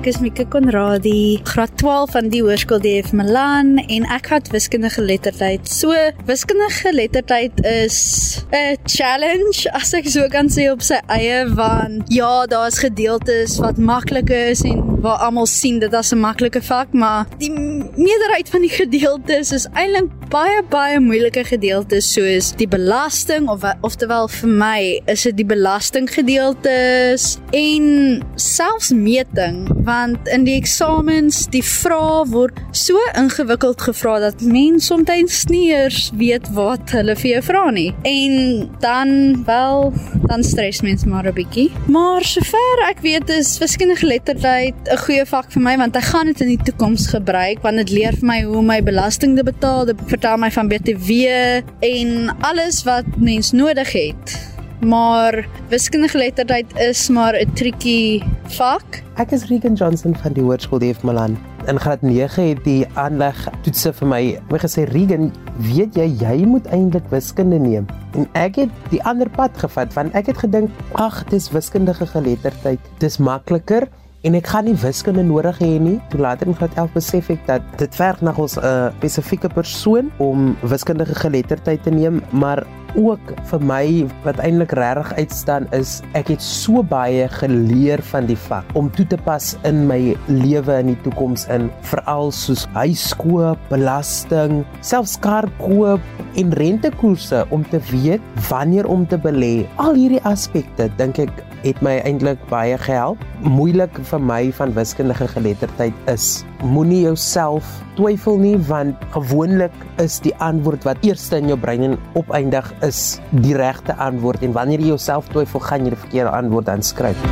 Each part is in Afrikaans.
Ek is Mika Konradi, graad 12 van die Hoërskool DF Milan en ek het wiskundige geletterdheid. So, wiskundige geletterdheid is 'n challenge as ek so kan sê op sy eie want ja, daar's gedeeltes wat maklik is en waar almal sien dit as 'n maklike vak, maar die meerderheid van die gedeeltes is eintlik baie baie moeilike gedeeltes. Soos die belasting of oftewel vir my is dit die belastinggedeeltes en selfs meting want in die eksamens die vrae word so ingewikkeld gevra dat mense soms nie eers weet wat hulle vir jou vra nie. En dan wel dan stres mense maar 'n bietjie. Maar sover ek weet is wiskundige geletterdheid 'n goeie vak vir my want ek gaan dit in die toekoms gebruik want dit leer vir my hoe om my belasting te betaal dit vertel my van BTW en alles wat mens nodig het maar wiskundige geletterdheid is maar 'n tricky vak. Ek is Regan Johnson van die Hoërskool DF Milan. In graad 9 het die aanleg toetse vir my my gesê Regan, weet jy jy moet eintlik wiskunde neem. En ek het die ander pad gevat want ek het gedink, ag, dis wiskundige geletterdheid. Dis makliker en ek gaan nie wiskunde nodig hê nie. Toe later in graad 11 besef ek dat dit verg na ons 'n uh, spesifieke persoon om wiskundige geletterdheid te neem, maar ook vir my wat eintlik regtig uitstaan is ek het so baie geleer van die vak om toe te pas in my lewe in die toekoms in veral soos huiskoop, belasting, selfs kaartkoop en rentekoerse om te weet wanneer om te belê. Al hierdie aspekte dink ek het my eintlik baie gehelp. Moeilik vir my van wiskundige geletterdheid is moenie jouself twyfel nie want gewoonlik is die antwoord wat eerste in jou brein en opeindig is die regte antwoord en wanneer jy jouself twyfel gaan jy die verkeerde antwoord aanskryf.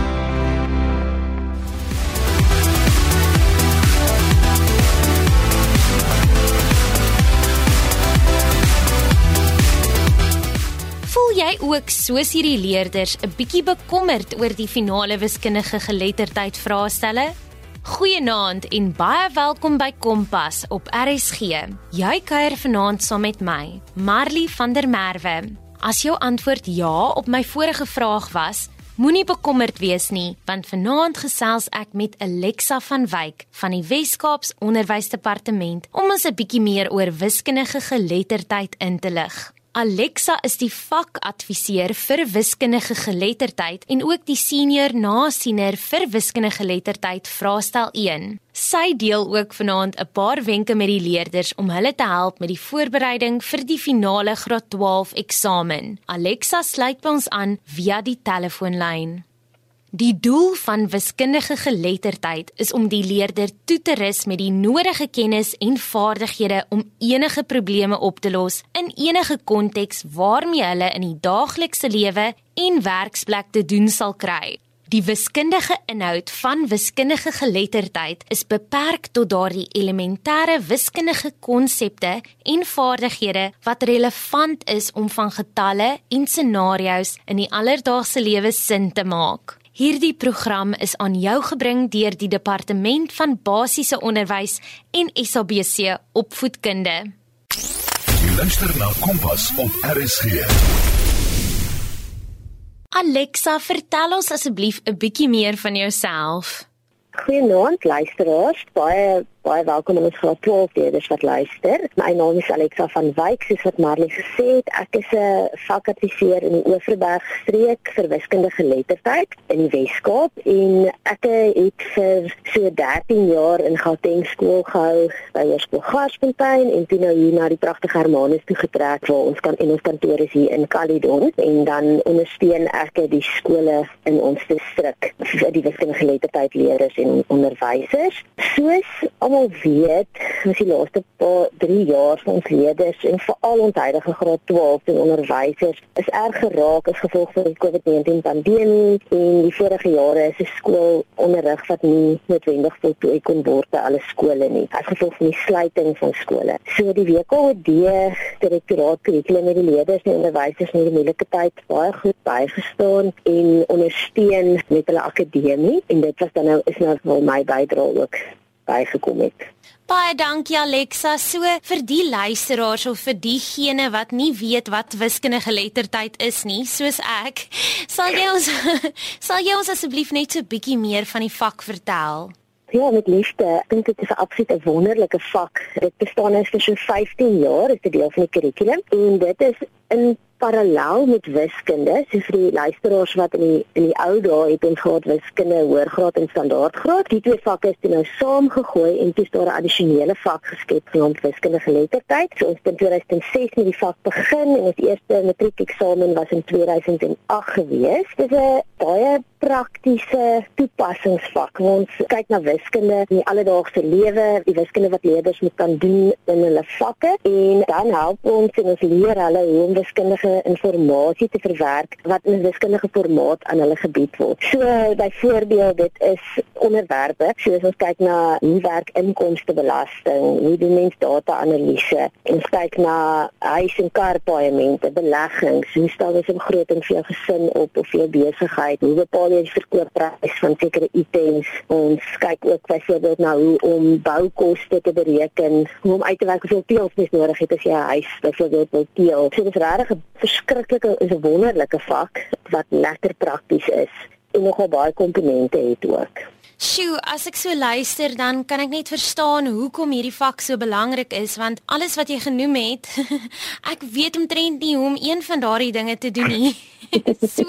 ook soos hierdie leerders 'n bietjie bekommerd oor die finale wiskundige geletterdheid vraestelle? Goeienaand en baie welkom by Kompas op RSG. Jy kuier vanaand saam met my, Marley van der Merwe. As jou antwoord ja op my vorige vraag was, moenie bekommerd wees nie, want vanaand gesels ek met Alexa van Wyk van die Wes-Kaaps Onderwysdepartement om ons 'n bietjie meer oor wiskundige geletterdheid in te lig. Alexa is die vakadviseur vir wiskundige geletterdheid en ook die senior nasiener vir wiskundige geletterdheid vraestel 1. Sy deel ook vanaand 'n paar wenke met die leerders om hulle te help met die voorbereiding vir die finale graad 12 eksamen. Alexa sluit by ons aan via die telefoonlyn. Die doel van wiskundige geletterdheid is om die leerder toe te rus met die nodige kennis en vaardighede om enige probleme op te los in enige konteks waarmee hulle in die daaglikse lewe en werksplek te doen sal kry. Die wiskundige inhoud van wiskundige geletterdheid is beperk tot daardie elementêre wiskundige konsepte en vaardighede wat relevant is om van getalle en scenario's in die alledaagse lewe sin te maak. Hierdie program is aan jou gebring deur die Departement van Basiese Onderwys en SABC Opvoedkunde. Jy luister na Kompas op RSG. Alexa, vertel ons asseblief 'n bietjie meer van jouself. Goeienaand luisteraars, baie baie welkom aan ons graad 12 leerders wat luister. My naam is Alexa van Wyk, soos wat Marley gesê het. Ek is 'n vakadviseur in die Oeverberg streek vir wiskundige geletterdheid in die Wes-Kaap en ek het vir so 13 jaar in Gauteng skool gehou by Hoërskool Garsfontein en toe nou hier na die pragtige Hermanus toe getrek waar ons kan en ons kantoor is hier in Caledon en dan ondersteun ek die skole in ons distrik vir die wiskundige geletterdheid leerders en onderwysers. Soos almal almal weet, ons die laaste paar 3 jaar van ons leerders en veral ons huidige graad 12 en onderwysers is erg geraak as gevolg van die COVID-19 pandemie. En die vorige jare is die skoolonderrig wat nie noodwendig voltooi kon word by alle skole nie as gevolg van die sluiting van skole. So die WKD direktoraat kurrikulum met die leerders en onderwysers in 'n moeilike tyd baie goed bygestaan en ondersteun met hulle akademie. En dit was dan nou is nou vir my bydrae ook bygekom het. Baie dankie Alexa. So vir die luisteraars of vir diegene wat nie weet wat wiskundige geletterdheid is nie, soos ek, sal jy ons sal jy ons asseblief net so 'n bietjie meer van die vak vertel? Ja, met liefde. Ek dink dit is 'n absoluut 'n wonderlike vak. Dit bestaan nou vir so 15 jaar, is 'n deel van die kurrikulum en dit is in parallel met wiskunde, so vir die luisteraars wat in die in die ou dae het ons gehad wiskunde hoërgraad en standaardgraad. Die twee vakke is nou saamgegooi en dis daar 'n addisionele vak geskep genaamd wiskunde geletterdheid. So ons het in 2006 met die vak begin en ons eerste matriekeksamen was in 2008 gewees. Dit is 'n baie praktiese toepassingsvak. Ons kyk na wiskunde in die alledaagse lewe, die wiskunde wat leerders moet kan doen in hulle vakke en dan help ons en ons leer hulle hoe om wiskundige inligting te verwerk wat in 'n wiskundige formaat aan hulle gebied word. So byvoorbeeld dit is onderwerpe soos ons kyk na hoe werk inkomstebelasting, hoe doen mens data-analise, ons kyk na huis- en karpaaiemente, beleggings, hoe stel jy 'n begroting vir jou gesin op of vir jou besigheid, hoe bepaal jy die verkoopprys van sekere items. Ons kyk ook byvoorbeeld na hoe om boukoste te bereken, hoe om uit te werk hoeveel teels mens nodig het as jy 'n huis byvoorbeeld wil teel. So dit is regtig 'n verskriklike is 'n wonderlike vak wat lekker prakties is en nogal baie komponente het ook. Sjoe, as ek so luister dan kan ek net verstaan hoekom hierdie vak so belangrik is want alles wat jy genoem het, ek weet omtrent nie hoe om een van daardie dinge te doen nie. so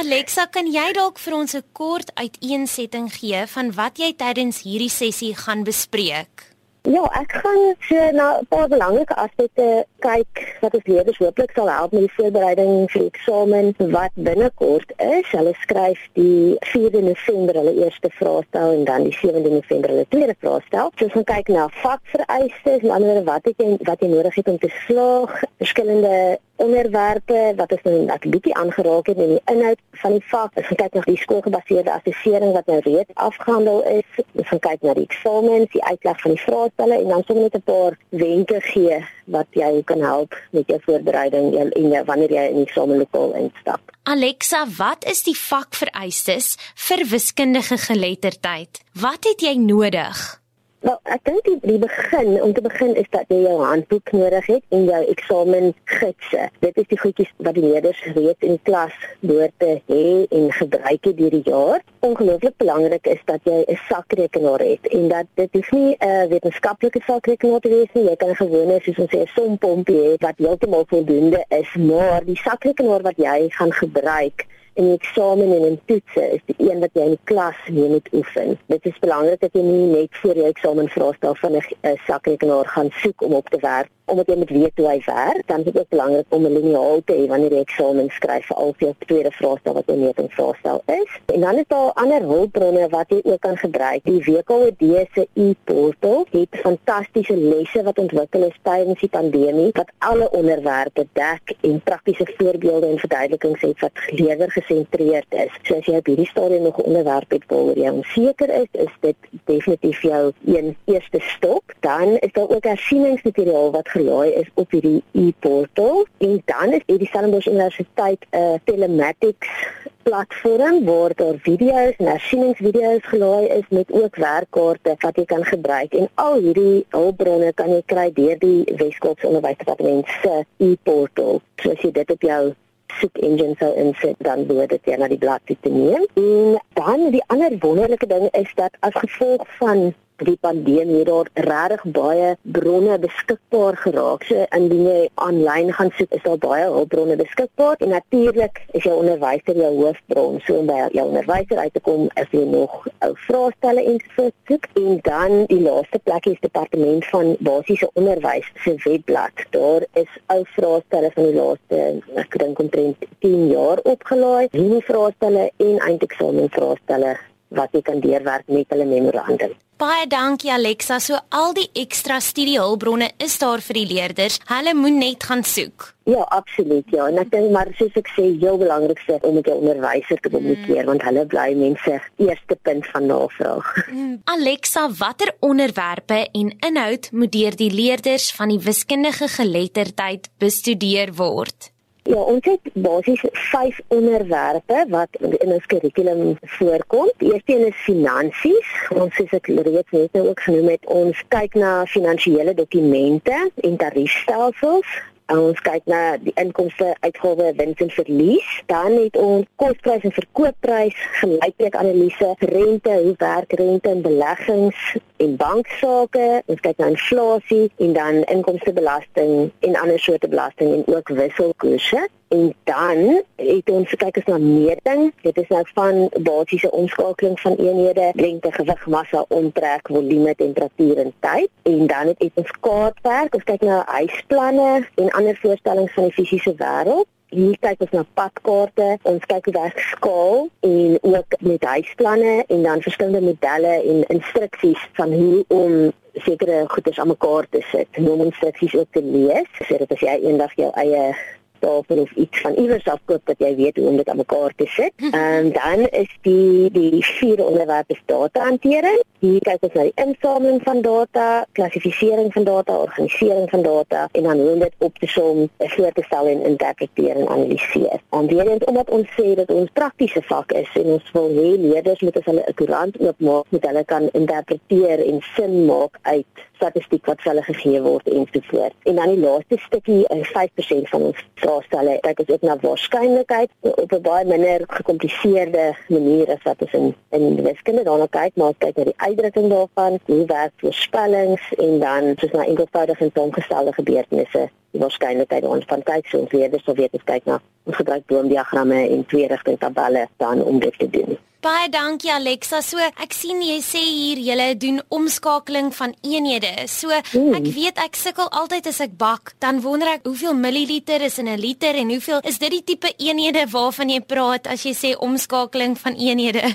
Alexa, kan jy dalk vir ons 'n kort uiteensetting gee van wat jy tydens hierdie sessie gaan bespreek? Ja, ek gaan so na 'n paar belangrike aspekte kyk wat ons leerders hooplik sal help met die voorbereiding vir die eksamen wat binnekort is. Hulle skryf die 4de November hulle eerste vraestel en dan die 7de November hulle tweede vraestel. So ons gaan kyk na vakvereistes, en ander wat het jy wat jy nodig het om te slaag, verskillende onderwerpe wat ons nou net bietjie aangeraak het in die inhoud van die vak. Ons gaan kyk na die skoolgebaseerde assessering wat nou reeds afgehandel is. Ons gaan kyk na die eksamens, die uitleg van die vraestelle en dan sommer net 'n paar wenke gee wat jy kan help met jou voorbereiding en jou wanneer jy in die eksamenlokaal instap. Alexa, wat is die vakvereistes vir wiskundige geletterdheid? Wat het jy nodig? Wel, ek dink die, die begin om te begin is dat jy jou handboek nodig het en jou eksamengidse. Dit is die goedjies wat die leerders reeds in die klas behoort te hê en gebruik het deur die jaar. Ongelooflik belangrik is dat jy 'n sakrekenaar het en dat dit is nie 'n uh, wetenskaplike sakrekenaar te wees nie. Jy kan 'n gewone soos ons sê 'n sompompie hê wat heeltemal voldoende is, maar die sakrekenaar wat jy gaan gebruik die eksamen en in toetse is die een wat jy in die klas mee moet oefen. Dit is belangrik dat jy nie net voor jou eksamen vraestel van 'n sakrekenaar gaan soek om op te werk omdat jy moet weet hoe hy werk, dan is dit ook belangrik om 'n liniaal te hê wanneer jy eksamen skryf vir al die tweede vraestel wat 'n metingsvraestel is. En dan is daar ander hulpbronne wat jy ook kan gebruik. Die WKOD se e-portal het fantastiese lesse wat ontwikkel is tydens die pandemie wat alle onderwerpe dek en praktiese voorbeelde en verduidelikings het wat gelewer gesentreerd is. So as jy op hierdie stadium nog 'n onderwerp het waaroor jy onseker is, is dit definitief jou een eerste stap. Dan is daar ook hersieningsmateriaal wat gelaai is op hierdie e-portal en dan is die Stellenbosch Universiteit 'n uh, telematics platform waar daar video's en hersieningsvideo's gelaai is met ook werkkaarte wat jy kan gebruik en al hierdie hulpbronne kan jy kry deur die Weskaapse Onderwysdepartement se e-portal. So as jy dit op jou soek engine sou insit dan behoort dit jy na die bladsy te neem. En dan die ander wonderlike ding is dat as gevolg van die pandemie het daar regtig baie bronne beskikbaar geraak. So indien jy aanlyn gaan soek, is daar baie hulpbronne beskikbaar en natuurlik is jou onderwyser jou hoofbron. So om by jou onderwyser uit te kom, is jy nog ou vraestelle en soek en dan die laaste plek is departement van basiese onderwys se webblad. Daar is ou vraestelle van die laaste ek dink omtrent 10 jaar opgelaai. Hierdie vraestelle en eindeksamen vraestelle wat jy kan deurwerk met hulle memorandum. Baie dankie Alexa. So al die ekstra studiehulpbronne is daar vir die leerders. Hulle moet net gaan soek. Ja, absoluut. Ja, en ek dink maar soos ek sê, heel belangrikste om met jou onderwyser te kommunikeer mm. want hulle bly mense eerste punt van navraag. Mm. Alexa, watter onderwerpe en inhoud moet deur die leerders van die wiskundige geletterdheid bestudeer word? Ja, ons het basies vyf onderwerpe wat in ons kurrikulum voorkom. Die eerste een is finansies. Ons soos ek reeds net nou ook genoem het, ons kyk na finansiële dokumente en tariefstelsels. En ons kyk na die inkomste, uitgawes, wins en verlies. Dan het ons kosprys en verkoopprys, gelykheid analise, rente, hoe werk rente en beleggings en banksaake. Ons kyk na inflasie en dan inkomstebelasting en ander soorte belasting en ook wisselkoerse. En dan het ons gekyk as na meting. Dit is nou van basiese omskakeling van eenhede, lengte, gewig, massa, omtrek, volume, temperatuur en tyd. En dan het ons kaartwerk. Ons kyk na huisplanne en ander voorstellings van die fisiese wêreld. Hier kyk ons na padkaarte, ons kyk hoe werk skaal en ook met huisplanne en dan verskillende modelle en instruksies van hoe om sekere goederes aan mekaar te sit. Noem instruksies ook te lees, sodat as jy eendag jou eie tafel of iets van iewers afkoop dat jy weet hoe om dit aan mekaar te sit. En dan is die die vierde onderwerp is data hantering. Hier kyk ons na die insameling van data, klassifisering van data, organisering van data en dan hoe dit op te som, voor te stel en interpreteer en analiseer. En weer eens omdat ons sê dat ons praktiese vak is en ons wil hê leerders moet as hulle 'n koerant oopmaak, moet hulle kan interpreteer en sin maak uit statistiek wat vir hulle gegee word en so voort. En dan die laaste stukkie, 5% van ons vraestelle, kyk ons ook na waarskynlikheid op 'n baie minder gekompliseerde manier as wat ons in in wiskunde daarna kyk, maar kyk na die uitdrukking daarvan, hoe werk voorspellings en dan soos na enkelvoudige en saamgestelde gebeurtenisse die waarskynlikheid ons van kyk so ons leerders sal weet as kyk na ons gebruik boomdiagramme en twee rigting tabelle dan om dit te doen. Baie dankie Alexa. So ek sien jy sê hier jy doen omskakeling van eenhede. So ek weet ek sukkel altyd as ek bak, dan wonder ek hoeveel milliliter is in 'n liter en hoeveel is dit die tipe eenhede waarvan jy praat as jy sê omskakeling van eenhede?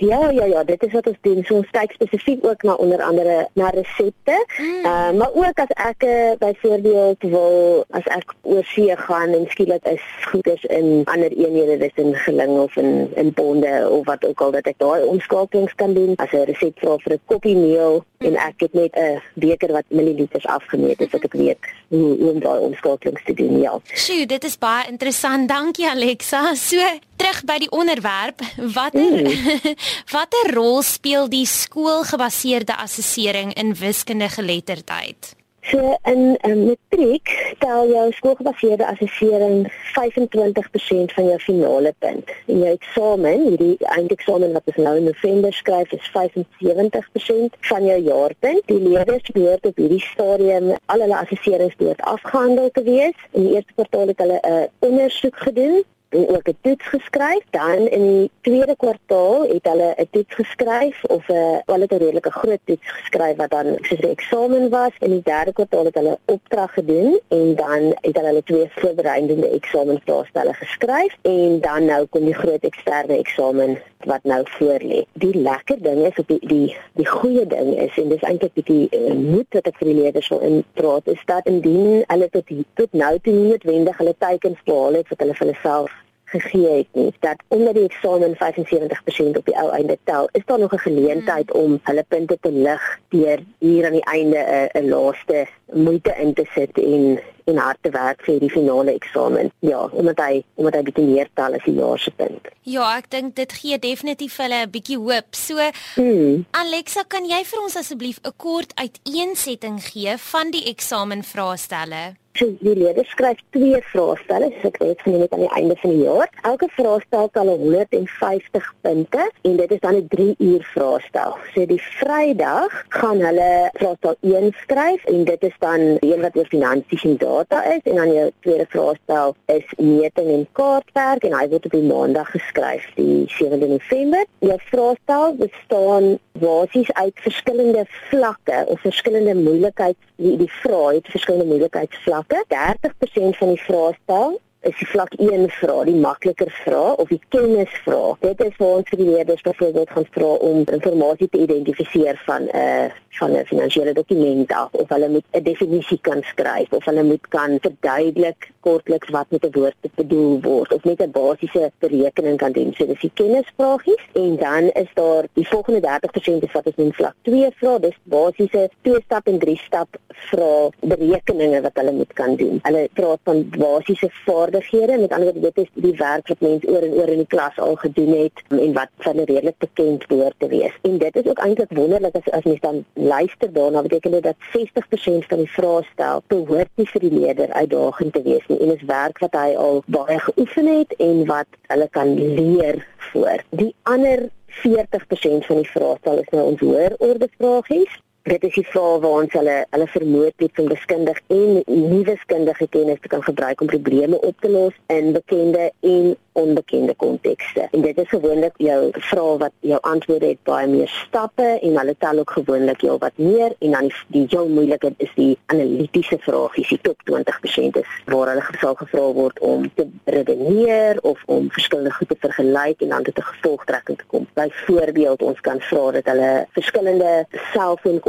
Ja, ja, ja, dit is wat ons doen. So ons kyk spesifiek ook na onder andere na resepte. Mm. Uh, maar ook as ek uh, byvoorbeeld wil as ek oor see gaan en skielik is goeders in ander eenhede, dis in geling of in in bonde of wat ook al dat ek daai omskakelings kan doen. As 'n resep vra vir 'n koppie meel. En ek het net 'n beker wat milliliters afgemeet, is ek weet hoe hoe om daai omskakelings te doen. Ja. Sjoe, dit is baie interessant. Dankie Alexa. So terug by die onderwerp, watter mm. watter rol speel die skoolgebaseerde assessering in wiskundige geletterdheid? So in um, matriek tel jou skoolgebaseerde assessering 25% van jou finale punt. En jou eksamen, hierdie eindeksamen wat ons nou in November skryf, is 75% van jou jaarpunt. Die leerders behoort op hierdie stadium al hulle assesserings behoort afgehandel te wees. In die eerste kwartaal het hulle 'n ondersoek gedoen en ook 'n toets geskryf. Dan in die tweede kwartaal het hulle 'n toets geskryf of 'n wel 'n redelike groot toets geskryf wat dan soos 'n eksamen was. In die derde kwartaal het hulle opdrag gedoen en dan het hulle hulle twee voorbereidende eksamenvraestelle geskryf en dan nou kom die groot eksterne eksamen wat nou voorlê. Die lekker ding is op die die die goeie ding is en dis eintlik bietjie uh, moed wat ek vir die leerders wil inpraat is dat indien hulle tot tot nou toe nie noodwendig hulle teikens behaal het wat hulle vir hulle self gegee het nie dat omdat die eksamen 75% op die ou einde tel, is daar nog 'n geleentheid hmm. om hulle punte te lig deur hier aan die einde 'n laaste moeite in te sit en en hard te werk vir die finale eksamen. Ja, omdat hy omdat hy bietjie meer tel as die jaar se punt. Ja, ek dink dit gee definitief hulle 'n bietjie hoop. So, hmm. Alexa, kan jy vir ons asseblief 'n kort uiteensetting gee van die eksamenvraestelle? So die leerders skryf twee vraestelle, so ek weet van net aan die einde van die jaar. Elke vraestel tel 150 punte en dit is dan 'n 3 uur vraestel. So die Vrydag gaan hulle vraestel 1 skryf en dit is dan een wat oor finansies en data is en dan jou tweede vraestel is meting en kaartwerk en hy word op die Maandag geskryf, die 7de November. Jou vraestel bestaan basies uit verskillende vlakke of verskillende moeilikheids die die vrae het verskillende moeilikheidsvlakke vlakke. 30% van die vraestel is die vlak 1 vraag, die makliker vraag of die kennisvraag. Dit is waar ons vir die leerders byvoorbeeld gaan vra om inligting te identifiseer van 'n uh, van 'n finansiële dokument af of hulle moet 'n definisie kan skryf of hulle moet kan verduidelik kortliks wat met 'n woord bedoel word of net 'n basiese berekening kan doen. So dis die kennisvragies en dan is daar die volgende 30% is wat ons noem vlak 2 vrae, dis basiese 2 stap en 3 stap vrae berekeninge wat hulle moet kan doen. Hulle praat van basiese vaar vaardighede. Met ander woorde, dit is die werk wat mense oor en oor in die klas al gedoen het en wat van redelik bekend behoort te wees. En dit is ook eintlik wonderlik as as mens dan luister daarna, beteken dit dat 60% van die vraestel behoort nie vir die leerder uitdagend te wees nie en is werk wat hy al baie geoefen het en wat hulle kan leer voor. Die ander 40% van die vraestel is nou ons hoër orde vragies dit is die vrae waar ons hulle hulle vermoed het om wiskundig en nie wiskundige kennis te kan gebruik om probleme op te los in bekende en onbekende kontekste. En dit is gewoonlik jou vrae wat jou antwoorde het baie meer stappe en hulle tel ook gewoonlik jou wat meer en dan die, die heel moeilike is die analitiese vragies, die top 20% is waar hulle gesal gevra word om te redeneer of om verskillende goed te vergelyk en dan tot 'n gevolgtrekking te kom. Byvoorbeeld, ons kan vra dat hulle verskillende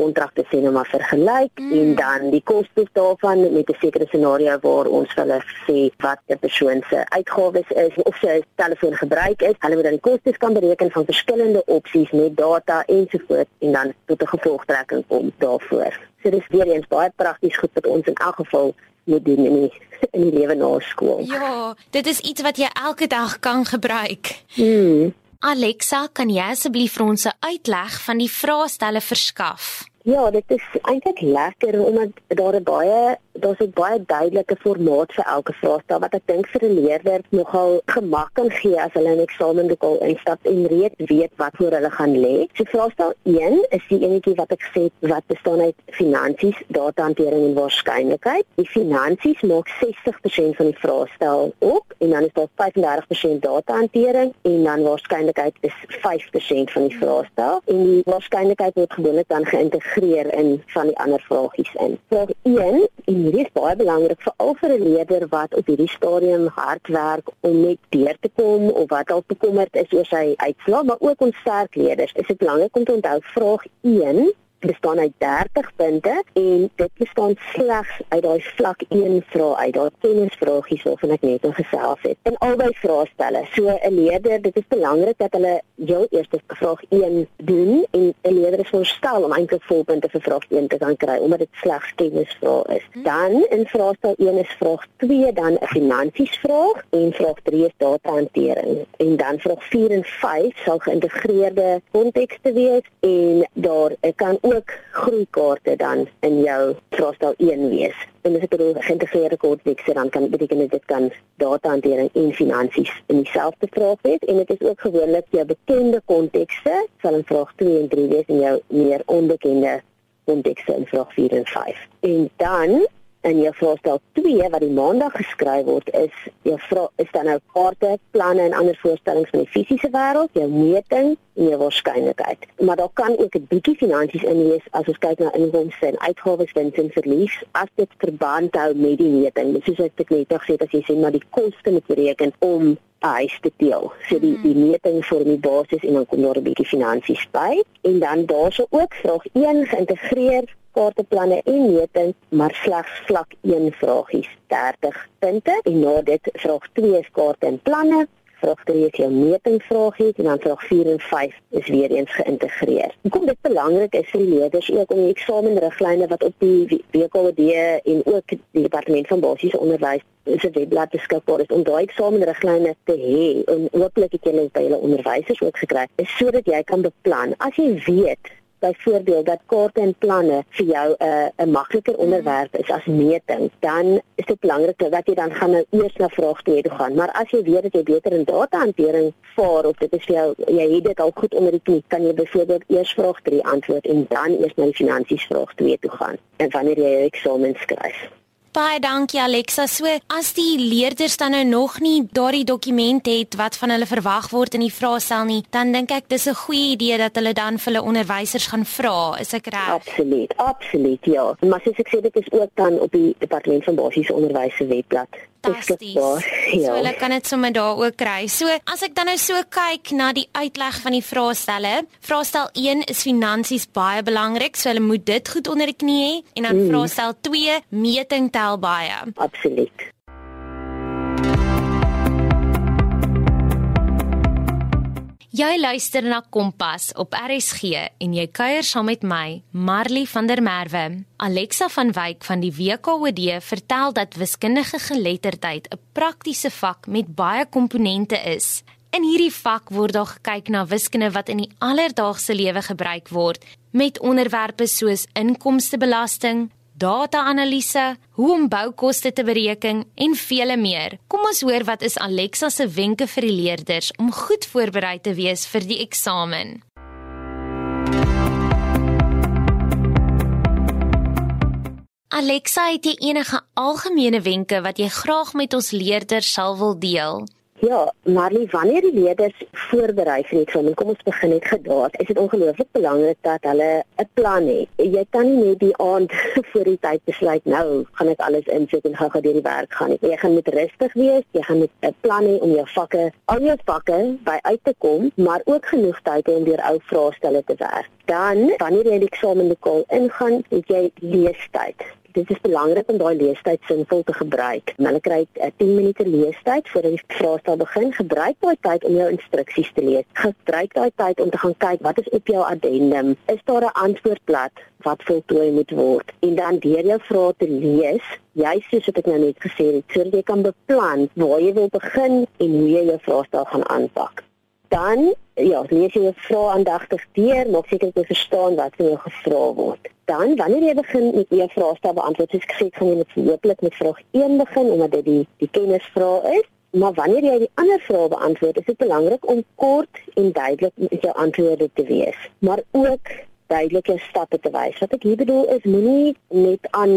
selfoonkontrakte sê nou maar vergelyk mm. en dan die kostes daarvan met 'n sekere scenario waar ons hulle sê wat 'n persoon se uitgawes is of sy telefoon gebruik is. Hulle moet dan die kostes kan bereken van verskillende opsies met data ensovoorts en dan tot 'n gevolgtrekking kom daarvoor. So dis weer eens baie prakties goed wat ons in elk geval moet doen in die, in die lewe na skool. Ja, dit is iets wat jy elke dag kan gebruik. Hmm. Alexa, kan jy asseblief vir ons 'n uitleg van die vraestelle verskaf? Ja, dit is eintlik lekker omdat daar 'n baie daar's 'n baie duidelike formaat vir elke vraestel wat ek dink vir 'n leerder nogal gemak kan gee as hulle in eksamenlokaal instap en reeds weet wat voor hulle gaan lê. So vraestel 1 is die enetjie wat ek sê wat bestaan uit finansies, datahantering en waarskynlikheid. Die finansies maak 60% van die vraestel op en dan is daar 35% datahantering en dan waarskynlikheid is 5% van die vraestel en die waarskynlikheid word gewoonlik dan geïntegreer in van die ander vragies in. Vraag 1 en hierdie is baie belangrik vir al vir 'n leerder wat op hierdie stadium hard werk om net deur te kom of wat al bekommerd is oor sy uitslae, maar ook ons sterk leerders. Is dit belangrik om te onthou vraag 1 bestaan uit 30 punte en dit bestaan slegs uit daai vlak 1 vrae uit daai kennisvragies waarvan ek net gesels het. In albei vraestelle. So 'n leerder, dit is belangrik dat hulle jou eerste vraag 1 doen en 'n leerder is veronderstel om eintlik volpunte vir vraag 1 te kan kry omdat dit slegs kennisvrae is. Hm. Dan in vraestel 1 is vraag 2 dan 'n finansies vraag en vraag 3 is datahantering. En dan vraag 4 en 5 sal geïntegreerde kontekste wees en daar kan ook groeikaarte dan in jou vraestel 1 wees. En as ek bedoel geïntegreerde kortwekse dan kan beteken dit kan datahantering en finansies in dieselfde vraag wees en dit is ook gewoonlik jou bekende kontekste sal in vraag 2 en 3 wees en jou meer onbekende kontekste in vraag 4 en 5. En dan en jou vraestel 2 wat die maandag geskryf word is jou vra is dan nou kaarte, planne en ander voorstellings van die fisiese wêreld, jou meting en jou waarskynlikheid. Maar daar kan ook 'n bietjie finansies in wees as ons kyk na inkomste en uitgawes, wins en verlies as dit verband hou met die meting. Dis soos ek net gesê het as jy sê maar die koste moet bereken om huis te deel. So die die meting vorm die basis en dan kom daar 'n bietjie finansies by en dan daarso ook vraag 1 geïntegreer kaarteplanne en meting, maar slegs vlak 1 vragies 30 punte en na dit vraag 2 is kaarte en planne vraag 3 is jou metingvragie en dan vraag 4 en 5 is weer eens geïntegreer. Hoekom dit belangrik is vir die leerders ook om die eksamenriglyne wat op die WKD en ook die departement van basiese onderwys se webblad beskikbaar is om daai eksamenriglyne te hê en hooplik het julle by hulle onderwysers ook gekry is sodat jy kan beplan. As jy weet byvoorbeeld dat kaarte en planne vir jou 'n uh, 'n makliker onderwerp is as meting, dan is dit belangrik dat jy dan gaan nou eers na vraag 2 toe gaan. Maar as jy weet dat jy beter in datahantering vaar of dit is vir jou jy het dit al goed onder die knie, kan jy byvoorbeeld eers vraag 3 antwoord en dan eers na die finansies vraag 2 toe gaan en wanneer jy jou eksamen skryf. Baie dankie Alexa. So as die leerders dan nou nog nie daardie dokument het wat van hulle verwag word in die vraestel nie, dan dink ek dis 'n goeie idee dat hulle dan vir hulle onderwysers gaan vra, is ek reg? Absoluut, absoluut ja. Maar soos ek sê dit is ook dan op die departement van basiese onderwys se webblad fantasties. Ja. So hulle kan dit sommer daar ook kry. So as ek dan nou so kyk na die uitleg van die vraestelle, vraestel 1 is finansies baie belangrik, so hulle moet dit goed onder die knie hê en dan mm. vraestel 2 meting tel baie. Jy luister na Kompas op RSG en jy kuier saam met my, Marley van der Merwe. Alexa van Wyk van die WKOD vertel dat wiskundige geletterdheid 'n praktiese vak met baie komponente is. In hierdie vak word daar gekyk na wiskunde wat in die alledaagse lewe gebruik word, met onderwerpe soos inkomstebelasting, data-analise, hoe om boukoste te bereken en vele meer. Kom ons hoor wat is Alexa se wenke vir die leerders om goed voorberei te wees vir die eksamen. Alexa, het jy enige algemene wenke wat jy graag met ons leerders sal wil deel? Ja, Marley, wanneer die leerders voorberei vir eksamen, kom ons begin net gedaad. Is dit ongelooflik belangrik dat hulle 'n plan het. Jy kan nie net die aand voor die tyd besluit nou gaan ek alles insit en gou-gou deur die werk gaan nie. Jy gaan moet rustig wees, jy gaan met 'n plan hê om jou vakke, al jou vakke by uit te kom, maar ook genoeg tyd hê om deur ou vraestelle te werk. Dan, wanneer jy die eksamenlokaal ingaan, het jy leestyd dit is belangrik om daai leestyd sinvol te gebruik. Hulle kry 'n uh, 10 minute leestyd voordat die vraestel begin. Gebruik daai tyd om jou instruksies te lees. Gebruik daai tyd om te gaan kyk wat is op jou addendum. Is daar 'n antwoordblad wat voltooi moet word? En dan deur jou vrae te lees, jy soos ek nou net gesê het, sodat jy kan beplan waar jy wil begin en hoe jy jou vraestel gaan aanpak. Dan ja, lees jy jou vrae aandagtig deur, maak seker jy verstaan wat van jou gevra word dan wanneer jy begin met jou vraestel beantwoord, soos ek gesê het, gaan jy met hopelik met vraag 1 begin omdat dit die die kennisvraag is. Maar wanneer jy die ander vrae beantwoord, is dit belangrik om kort en duidelik met jou antwoorde te wees, maar ook duidelike stappe te wys. Wat ek hier bedoel is moenie net aan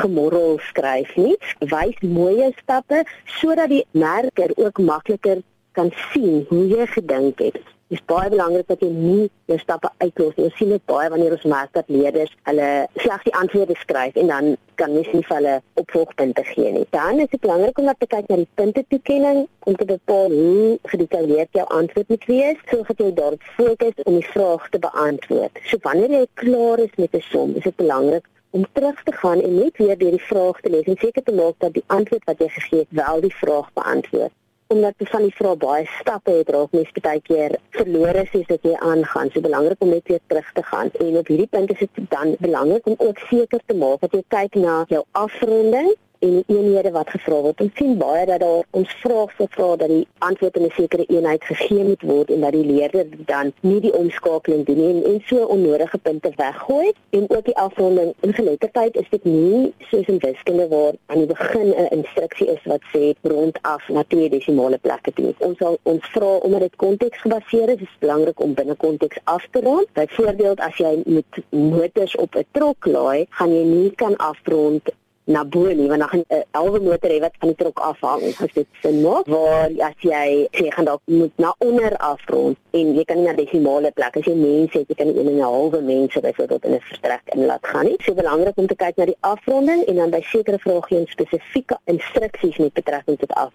gemorrel skryf nie. Wys mooi stappe sodat die merker ook makliker kan sien hoe jy gedink het. Dit is baie belangrik dat jy nie jou stappe uitlos nie. Ons sien dit baie wanneer ons merk dat leerders hulle slegs die antwoorde skryf en dan kan mens nie vir hulle opvolgpunte gee nie. Dan is dit belangrik om te kyk na die punte toekenning om te bepaal hoe gedetailleerd jou antwoord moet wees sodat jy daarop fokus om die vraag te beantwoord. So wanneer jy klaar is met 'n som, is dit belangrik om terug te gaan en net weer deur die vraag te lees en seker te maak dat die antwoord wat jy gegee het wel die vraag beantwoord omdat jy van die vrae baie stappe het raak mens baie keer verlore sies dat jy aangaan. So belangrik om net weer terug te gaan. En op hierdie punt is dit dan belangrik om ook seker te maak dat jy kyk na jou afronding en die eenhede wat gevra word. Ons sien baie dat daar ons vraag se vra dat die antwoord in 'n sekere eenheid gegee moet word en dat die leerder dan nie die omskakeling doen nie en, en so onnodige punte weggooi en ook die afronding in geletterdheid is dit nie soos in wiskunde waar aan die begin 'n instruksie is wat sê rondaf na twee desimale plekke toe. Ons sal ons vra omdat dit konteksgebaseer is, is belangrik om binne konteks af te rond. Byvoorbeeld as jy met motors op 'n trok laai, gaan jy nie kan afrond na bo nie want dan gaan 'n uh, halwe motor hê wat van die trok afhang as dit sin maak waar as jy sê gaan dalk moet na onder afrond en jy kan nie na desimale plek. As jy mense het jy kan nie een en 'n halwe mense byvoorbeeld in 'n vertrek in laat gaan nie. So belangrik om te kyk na die afronding en dan by sekere vrae gee spesifieke instruksies met betrekking tot af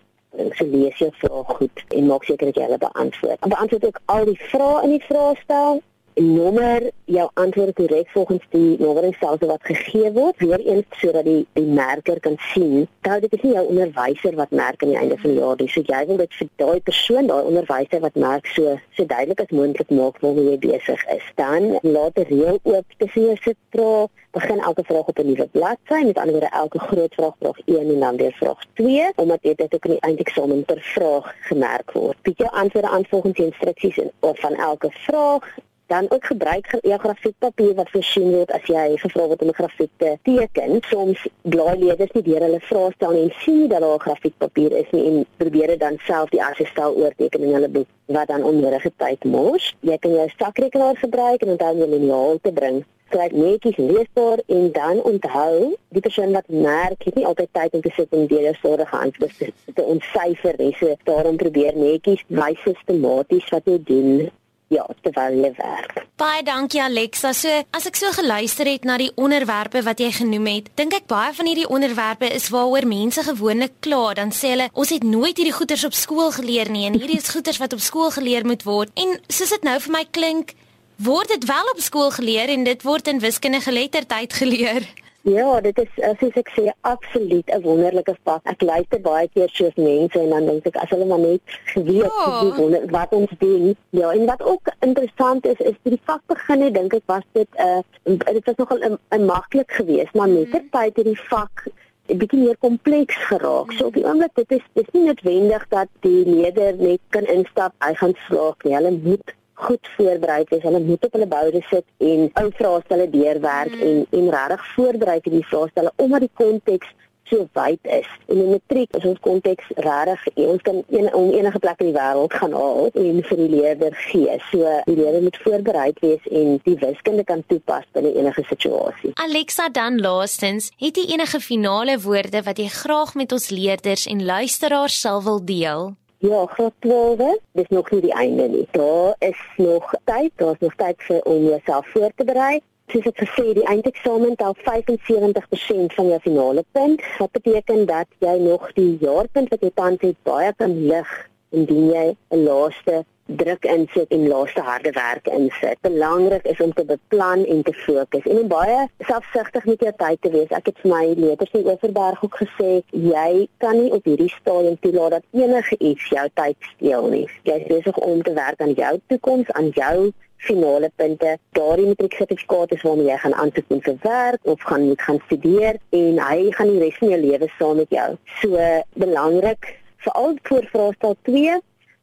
so lees jy vrae goed en maak seker dat jy hulle beantwoord. En beantwoord ook al die vrae in die vraestel nommer jou antwoord korrek volgens die nommeringsstelsel wat gegee word. Weer eens sodat die die merker kan sien dat dit is nie jou onderwyser wat merk aan die einde van die jaar nie. So jy wil dit vir daai persoon daai onderwyser wat merk so so duidelik as moontlik maak waarmee jy besig is. Dan laat 'n reël oop tussen jou sit vra begin elke vraag op 'n nuwe bladsy met ander woorde elke groot vraag vraag 1 en dan weer vraag 2 omdat dit ook in die eindeksamen per vraag gemerk word. Bied jou antwoorde aan volgens die instruksies en of van elke vraag dan ook gebruik jou grafiekpapier wat voorsien word as jy gevra word om 'n grafiek te teken. Soms blaai leerders nie deur hulle vrae stel en sien dat daar grafiekpapier is nie en probeer dit dan self die assistel oorteken in hulle boek wat dan onnodige tyd mors. Jy kan jou sakrekenaar gebruik en onthou 'n liniaal te bring skryf netjies leesbaar en dan onthou die persoon wat merk het nie altyd tyd om te sit en deur sorge antwoorde te, te ontsyfer nie. So daarom probeer netjies wys sistematies wat jy doen ja, terwyl jy werk. Baie dankie Alexa. So, as ek so geluister het na die onderwerpe wat jy genoem het, dink ek baie van hierdie onderwerpe is waaroor mense gewoonlik kla. Dan sê hulle, ons het nooit hierdie goeters op skool geleer nie en hierdie is goeters wat op skool geleer moet word. En soos dit nou vir my klink, word dit wel op skool geleer en dit word in wiskundige geletterdheid geleer. Ja, dit is as ek sê absoluut 'n wonderlike vak. Ek luister baie keer soos mense en dan dink ek as hulle maar net geweet Ja. hoe wonder wat ons doen. Ja, en wat ook interessant is is toe die vak begin het, dink ek was dit 'n uh, dit was nogal 'n- maklik geweest, maar met die tyd het die vak 'n bietjie meer kompleks geraak. So op die oomblik dit is dis nie noodwendig dat die leerder net kan instap, hy gaan slaag nie. Hulle moet goed voorberei wees. Hulle moet op hulle boude sit en ou vraestelle deurwerk mm. en en regtig voorberei vir die vraestelle omdat die konteks so wyd is. En in matriek is ons konteks regtig ons kan een, om enige plek in die wêreld gaan haal en vir die leerder gee. So die leerder moet voorberei wees en die wiskunde kan toepas binne enige situasie. Alexa dan laastens, het jy enige finale woorde wat jy graag met ons leerders en luisteraars sal wil deel? Ja, graad 12, dis nog nie die einde nie. Daar is nog tyd, daar's nog tyd vir om jouself voor te berei. Soos ek gesê, die eindeksamen tel 75% van jou finale punt. Wat beteken dat jy nog die jaarpunt wat jy tans het baie kan lig indien jy 'n laaste druk insit en laaste harde werk insit. Belangrik is om te beplan en te fokus en om baie selfsugtig met jou tyd te wees. Ek het vir my leerders in Oeverberg ook gesê, jy kan nie op hierdie stadium toelaat dat enige iets jou tyd steel nie. Jy is besig om te werk aan jou toekoms, aan jou finale punte. Daardie matrieksertifikaat is waarmee jy gaan aansoek doen vir werk of gaan moet gaan studeer en hy gaan die res van jou lewe saam met jou. So belangrik veral voor vraestel 2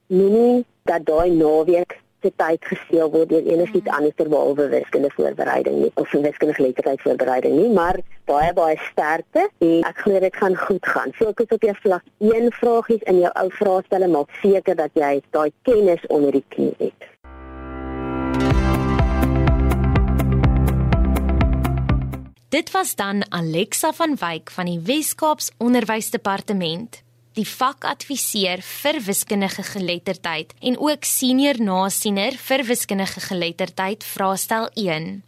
moenie dat daai naweek se tyd gesteel word deur enigiets anders ter behalwe wiskunde voorbereiding nie of wiskunde geletterdheid voorbereiding nie, maar baie baie sterkte en ek glo dit gaan goed gaan. Fokus op jou vlak 1 vragies in jou ou vraestelle, maak seker dat jy daai kennis onder die knie het. Dit was dan Alexa van Wyk van die Wes-Kaaps Onderwysdepartement, die vakadviseur vir wiskundige geletterdheid en ook senior nasiener vir wiskundige geletterdheid vraestel 1.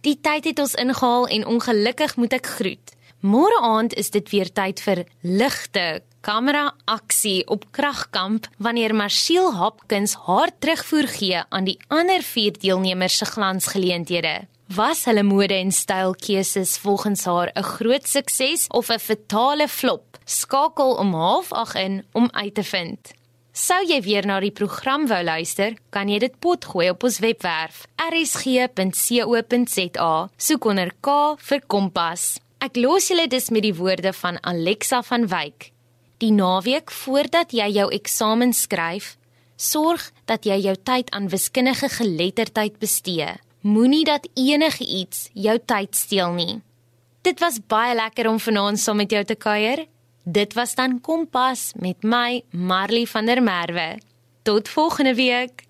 Die tyd het ons ingehaal en ongelukkig moet ek groet. Môre aand is dit weer tyd vir ligte kamera aksie op Kragkamp wanneer Marcel Hopkins haar terugvoer gee aan die ander vier deelnemers se glansgeleenthede. Was hulle mode en stylkeuses volgens haar 'n groot sukses of 'n fatale flop? Skakel om 08:30 in om uit te vind. Sou jy weer na die program wou luister, kan jy dit potgooi op ons webwerf rsg.co.za. Soek onder K vir Kompas. Ek los julle dus met die woorde van Alexa van Wyk. Die naweek voordat jy jou eksamen skryf, sorg dat jy jou tyd aan wiskundige geletterdheid bestee. Moenie dat enige iets jou tyd steel nie. Dit was baie lekker om vanaand saam met jou te kuier. Dit was dan Kompas met my Marley van der Merwe. Tot volgende week.